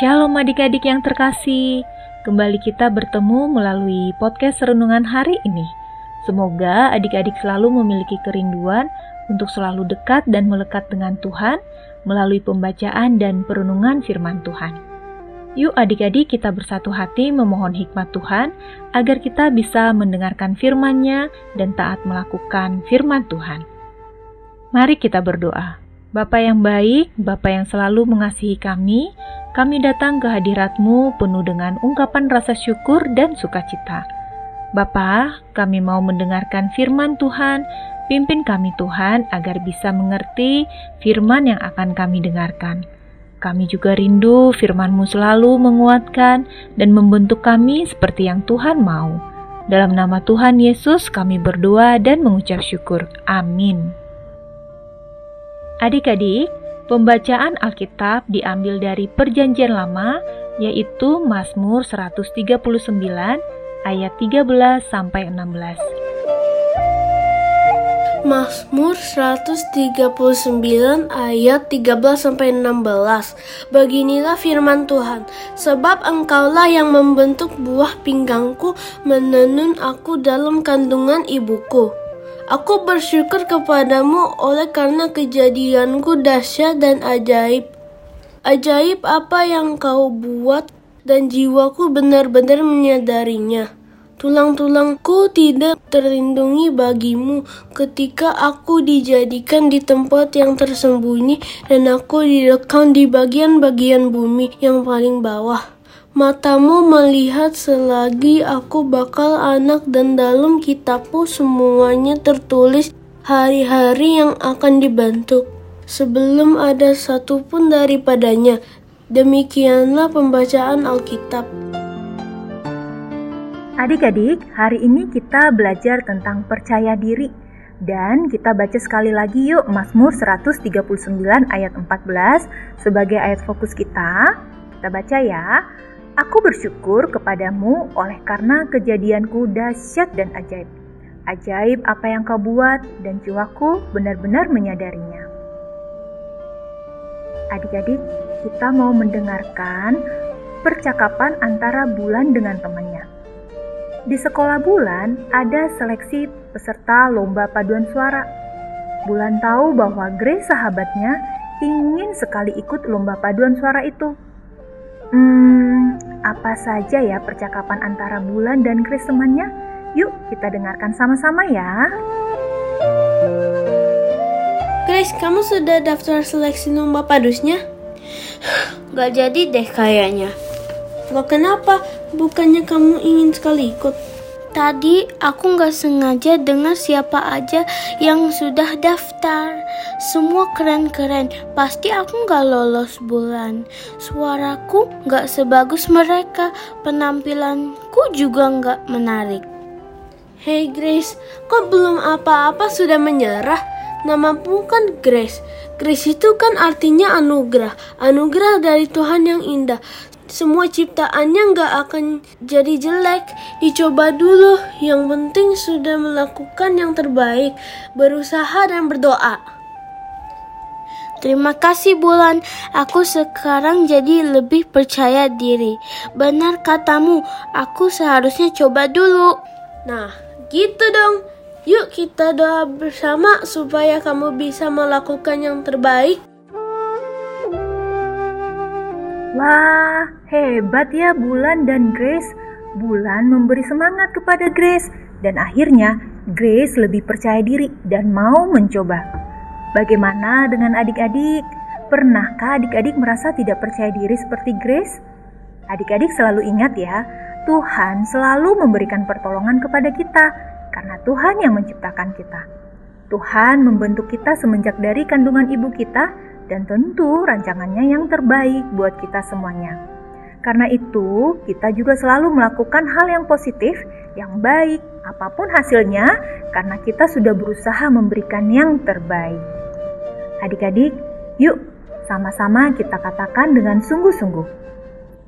Shalom adik-adik yang terkasih, kembali kita bertemu melalui podcast renungan hari ini. Semoga adik-adik selalu memiliki kerinduan untuk selalu dekat dan melekat dengan Tuhan melalui pembacaan dan perenungan firman Tuhan. Yuk adik-adik kita bersatu hati memohon hikmat Tuhan agar kita bisa mendengarkan firman-Nya dan taat melakukan firman Tuhan. Mari kita berdoa. Bapa yang baik, Bapa yang selalu mengasihi kami, kami datang ke hadiratmu penuh dengan ungkapan rasa syukur dan sukacita. Bapa, kami mau mendengarkan firman Tuhan, pimpin kami Tuhan agar bisa mengerti firman yang akan kami dengarkan. Kami juga rindu firman-Mu selalu menguatkan dan membentuk kami seperti yang Tuhan mau. Dalam nama Tuhan Yesus kami berdoa dan mengucap syukur. Amin. Adik-adik, pembacaan Alkitab diambil dari Perjanjian Lama, yaitu Mazmur 139 ayat 13 sampai 16. Mazmur 139 ayat 13 sampai 16. Beginilah firman Tuhan, sebab engkaulah yang membentuk buah pinggangku, menenun aku dalam kandungan ibuku. Aku bersyukur kepadamu oleh karena kejadianku dahsyat dan ajaib. Ajaib apa yang kau buat dan jiwaku benar-benar menyadarinya. Tulang-tulangku tidak terlindungi bagimu ketika aku dijadikan di tempat yang tersembunyi dan aku direkam di bagian-bagian bumi yang paling bawah. Matamu melihat selagi aku bakal anak dan dalam kitabmu semuanya tertulis hari-hari yang akan dibentuk sebelum ada satupun daripadanya. Demikianlah pembacaan Alkitab. Adik-adik, hari ini kita belajar tentang percaya diri dan kita baca sekali lagi yuk Mazmur 139 ayat 14 sebagai ayat fokus kita. Kita baca ya. Aku bersyukur kepadamu oleh karena kejadianku dahsyat dan ajaib. Ajaib apa yang kau buat dan jiwaku benar-benar menyadarinya. Adik-adik, kita mau mendengarkan percakapan antara Bulan dengan temannya. Di sekolah Bulan ada seleksi peserta lomba paduan suara. Bulan tahu bahwa Grace sahabatnya ingin sekali ikut lomba paduan suara itu. Hmm, apa saja ya percakapan antara Bulan dan Chris temannya? Yuk kita dengarkan sama-sama ya. Grace, kamu sudah daftar seleksi lomba padusnya? Gak jadi deh kayaknya. Lo kenapa? Bukannya kamu ingin sekali ikut? Tadi aku nggak sengaja dengar siapa aja yang sudah daftar. Semua keren-keren. Pasti aku nggak lolos bulan. Suaraku nggak sebagus mereka. Penampilanku juga nggak menarik. Hey Grace, kok belum apa-apa sudah menyerah? Namamu kan Grace. Grace itu kan artinya anugerah. Anugerah dari Tuhan yang indah semua ciptaannya nggak akan jadi jelek. Dicoba dulu. Yang penting sudah melakukan yang terbaik, berusaha dan berdoa. Terima kasih Bulan, aku sekarang jadi lebih percaya diri. Benar katamu, aku seharusnya coba dulu. Nah, gitu dong. Yuk kita doa bersama supaya kamu bisa melakukan yang terbaik Wah, hebat ya Bulan dan Grace. Bulan memberi semangat kepada Grace dan akhirnya Grace lebih percaya diri dan mau mencoba. Bagaimana dengan adik-adik? Pernahkah adik-adik merasa tidak percaya diri seperti Grace? Adik-adik selalu ingat ya, Tuhan selalu memberikan pertolongan kepada kita karena Tuhan yang menciptakan kita. Tuhan membentuk kita semenjak dari kandungan ibu kita dan tentu rancangannya yang terbaik buat kita semuanya. Karena itu, kita juga selalu melakukan hal yang positif, yang baik, apa pun hasilnya, karena kita sudah berusaha memberikan yang terbaik. Adik-adik, yuk sama-sama kita katakan dengan sungguh-sungguh.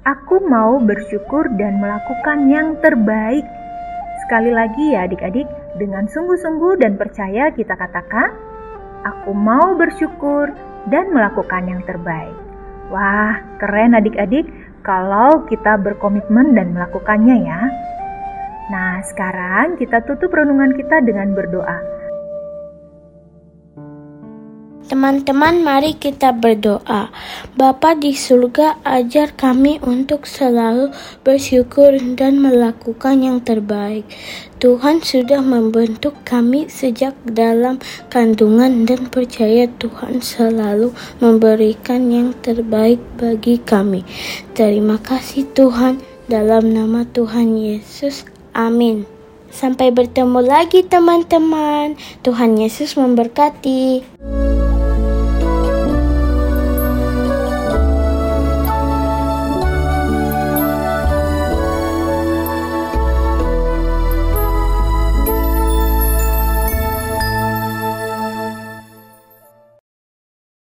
Aku mau bersyukur dan melakukan yang terbaik. Sekali lagi ya adik-adik, dengan sungguh-sungguh dan percaya kita katakan, Aku mau bersyukur dan melakukan yang terbaik. Wah, keren adik-adik kalau kita berkomitmen dan melakukannya ya. Nah, sekarang kita tutup renungan kita dengan berdoa. Teman-teman, mari kita berdoa. Bapa di surga, ajar kami untuk selalu bersyukur dan melakukan yang terbaik. Tuhan sudah membentuk kami sejak dalam kandungan dan percaya Tuhan selalu memberikan yang terbaik bagi kami. Terima kasih Tuhan, dalam nama Tuhan Yesus. Amin. Sampai bertemu lagi teman-teman. Tuhan Yesus memberkati.